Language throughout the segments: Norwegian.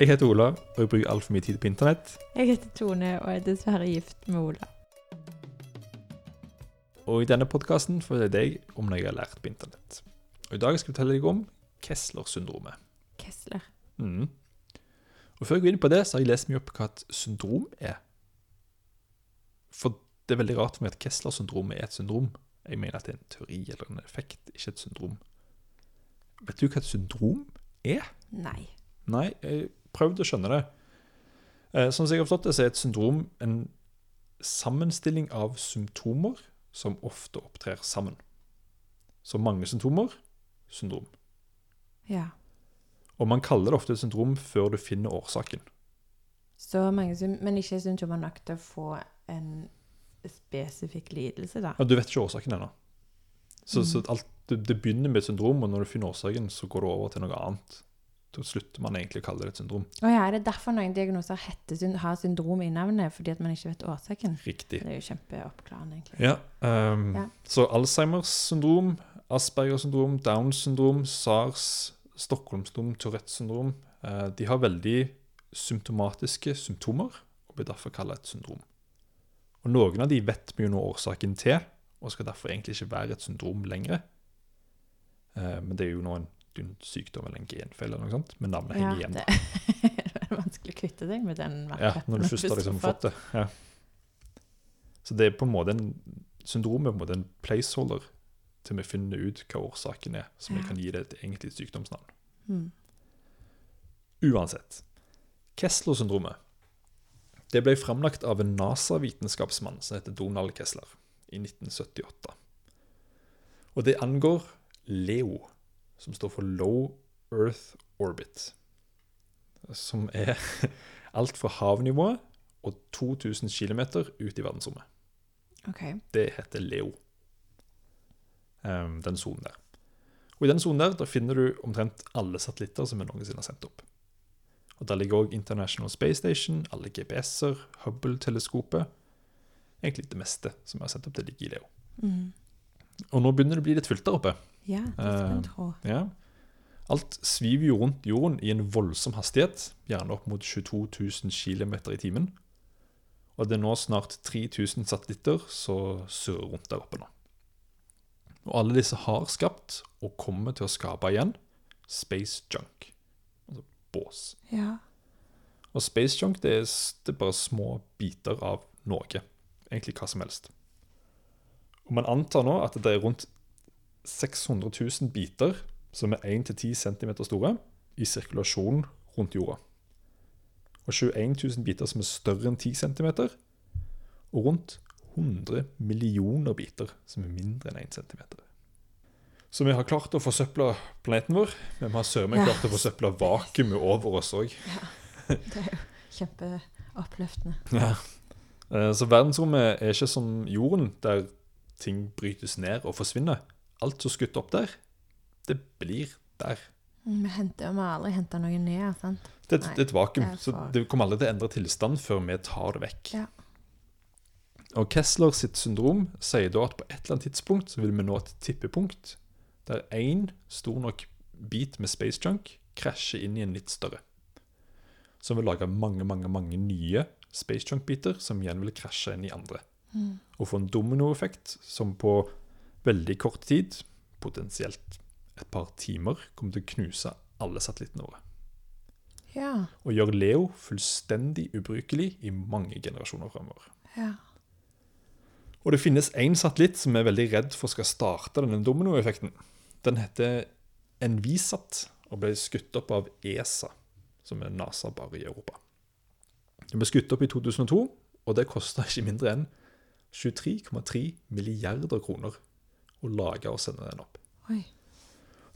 Jeg heter Ola, og jeg bruker altfor mye tid på internett. Jeg heter Tone og er dessverre gift med Ola. Og i denne podkasten forteller jeg deg om noe jeg har lært på internett. Og I dag skal jeg fortelle deg om Kessler-syndromet. Kessler. Mm. Og Før jeg går inn på det, så har jeg lest mye opp hva et syndrom er. For det er veldig rart for meg at Kessler-syndromet er et syndrom. Jeg mener at det er en teori eller en effekt, ikke et syndrom. Vet du hva et syndrom er? Nei. Nei, jeg prøvde å skjønne det. Eh, som jeg har forstått det, så er et syndrom en sammenstilling av symptomer som ofte opptrer sammen. Så mange symptomer syndrom. Ja. Og man kaller det ofte et syndrom før du finner årsaken. Så mange men ikke symptomer nok til å få en spesifikk lidelse, da. Ja, du vet ikke årsaken ennå. Så, mm. så alt, det, det begynner med et syndrom, og når du finner årsaken, så går det over til noe annet. Da slutter man egentlig å kalle det et syndrom. Å ja, er det derfor noen diagnoser heter, har syndrom i navnet? Fordi at man ikke vet årsaken? Riktig. Det er jo kjempeoppklarende, egentlig. Ja, um, Ja. Så Alzheimers syndrom, Aspergers syndrom, Downs syndrom, SARS, Stockholms syndrom, Tourettes syndrom uh, De har veldig symptomatiske symptomer og blir derfor kalt et syndrom. Og Noen av de vet vi jo nå årsaken til, og skal derfor egentlig ikke være et syndrom lenger. Uh, men det er jo nå en, en sykdom eller en genfeil, eller noe sånt, men navnet Ja, henger igjen. det det er vanskelig å kvitte seg med den Ja, når du først har liksom fått det. Ja. Så det er på en måte en syndrom er på en måte en placeholder til vi finner ut hva årsaken er, så vi Ja. kan gi det et egentlig sykdomsnavn. Mm. Uansett. Kessler-syndromet det ble framlagt av en NASA-vitenskapsmann som heter Donald Kessler i 1978. Og det angår LEO, som står for Low Earth Orbit. Som er alt fra havnivået og 2000 km ut i verdensrommet. Okay. Det heter Leo. Um, den sonen der. Og I den sonen der, der finner du omtrent alle satellitter som vi noensinne har sendt opp. Og Der ligger òg International Space Station, alle GPS-er, Hubble-teleskopet. Egentlig det meste som vi har sendt opp, det ligger i Leo. Mm. Og nå begynner det å bli litt fullt der oppe. Ja, det skal en tro. Ja. Alt sviver jo rundt jorden i en voldsom hastighet, gjerne opp mot 22 000 km i timen. Og det er nå snart 3000 satellitter som surrer rundt der oppe nå. Og alle disse har skapt, og kommer til å skape igjen, space junk. Altså bås. Ja. Og space junk det er, det er bare små biter av noe. Egentlig hva som helst. Og man antar nå at det er rundt 600 000 biter som er 1-10 cm store, i sirkulasjon rundt jorda. Og 21 000 biter som er større enn 10 cm, og rundt 100 millioner biter som er mindre enn 1 cm. Så vi har klart å forsøple planeten vår, men vi har søren meg Ja. klart å forsøple vakuumet over oss òg. Det er jo kjempeoppløftende. Ja. Eh, Så verdensrommet er ikke som jorden, der ting brytes ned og forsvinner. Alt som skutt opp der, det blir der. Mm, Vi henter, vi har aldri henta noe ned, sant? Det, er Nei, det er et vakuum, det er så det kommer aldri til å endre tilstand før vi tar det vekk. Ja. Og Kessler sitt syndrom sier da at på et eller annet tidspunkt så vil vi nå et tippepunkt der én stor nok bit med space junk krasjer inn i en litt større. Som vil lage mange, mange, mange nye space junk-biter som igjen vil krasje inn i andre. Mm. Og få en dominoeffekt som på veldig kort tid, potensielt et par timer, kommer til å knuse alle satellittene våre. Ja. Og gjøre Leo fullstendig ubrukelig i mange generasjoner fremover. Ja. Og det finnes én satellitt som er veldig redd for skal starte denne dominoeffekten. Den heter Envisat og ble skutt opp av ESA, som er NASA bare i Europa. Den ble skutt opp i 2002, og det kosta ikke mindre enn 23,3 milliarder kroner å lage og sende den opp. Oi.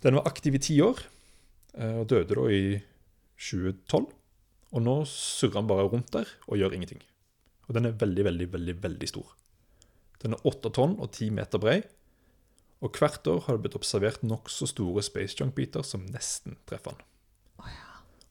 Den var aktiv i ti år, eh, og døde da i 2012. Og nå surrer den bare rundt der og gjør ingenting. Og den er veldig, veldig, veldig, veldig stor. Den er åtte tonn og ti meter brei. Og hvert år har det blitt observert nokså store space junk-biter som nesten treffer den.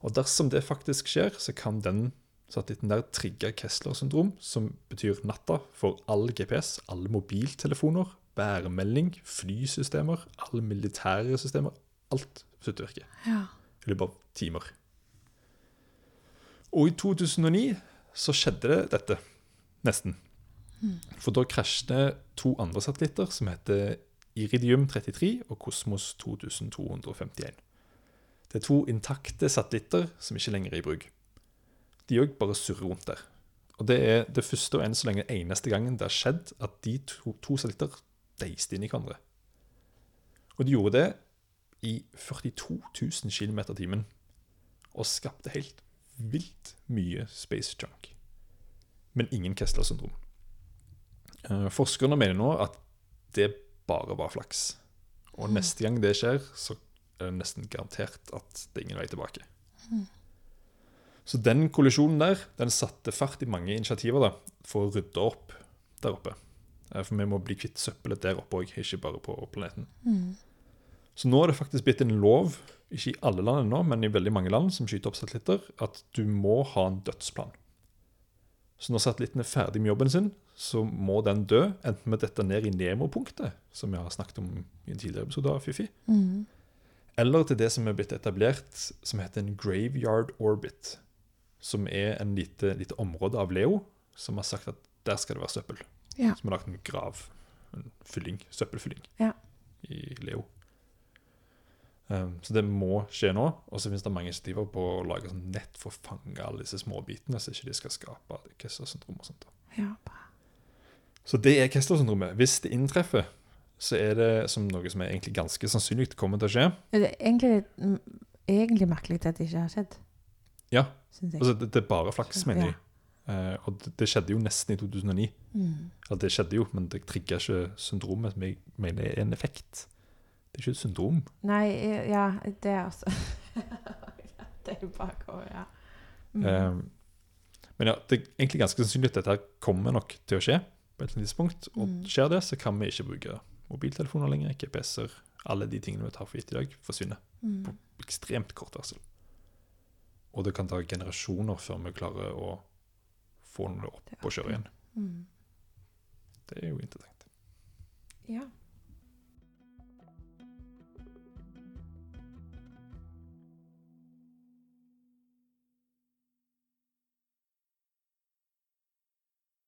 Og dersom det faktisk skjer, så kan den satellitten der trigge Kessler-syndrom, som betyr natta for all GPS, alle mobiltelefoner, værmelding, flysystemer, alle militære systemer. Alt virke Ja. i løpet av timer. Og i 2009 så skjedde det dette. Nesten. For da krasjte to andre satellitter som heter Iridium 33 og Kosmos 2251. Det er to intakte satellitter som ikke lenger er i bruk. De òg bare surrer rundt der. Og det er det første og enn så lenge eneste gangen det har skjedd at de to, to satellitter deiste inn i hverandre. Og de gjorde det i 42 000 km i timen. Og skapte helt vilt mye space junk. Men ingen Kessler-syndrom. Eh, Forskerne mener nå at det bare var flaks. Og neste gang det skjer, så er det nesten garantert at det er ingen vei tilbake. Så den kollisjonen der den satte fart i mange initiativer da, for å rydde opp der oppe. Eh, For vi må bli kvitt søppelet der oppe òg, ikke bare på planeten. Så nå er det faktisk blitt en lov, ikke i alle land ennå, men i veldig mange land som skyter opp satellitter, at du må ha en dødsplan. Så når satellitten er ferdig med jobben sin, så må den dø, enten med dette ned i Nemo-punktet, som vi har snakket om i en tidligere episode av Fifi, Mm. eller til det som er blitt etablert, som heter en graveyard orbit, som er en lite, lite område av Leo, som har sagt at der skal det være søppel. Ja. Som har lagt en grav, en fylling, søppelfylling, Ja. i Leo. Um, så det må skje nå. Og så finnes det mange initiativer på å lage sånn nett for å fange alle disse småbitene, så ikke de skal skape Kessler-syndrom og sånt. Ja, bra. Så det er Kessler-syndromet. Hvis det inntreffer, så er det som noe som er egentlig ganske sannsynlig kommer til å skje. Det er egentlig, egentlig merkelig at det ikke har skjedd, Ja, altså det, det er bare flaks, mener Ja. Eh, og det, det skjedde jo nesten i 2009. Mm. Eller det skjedde jo, men det trigger ikke syndromet, som jeg mener er en effekt. Det er ikke et syndrom. Nei, ja, det er også Det er jo bakover, ja. Mm. Uh, men ja, det er egentlig ganske sannsynlig at dette kommer nok til å skje på et eller annet tidspunkt. Og Mm. skjer det, så kan vi ikke bruke mobiltelefoner lenger, GPS-er, alle de tingene vi tar for gitt i dag, forsvinner. Mm. på ekstremt kort varsel. Og det kan ta generasjoner før vi klarer å få noe opp og kjøre igjen. Mm. Det er jo interessant. Ja.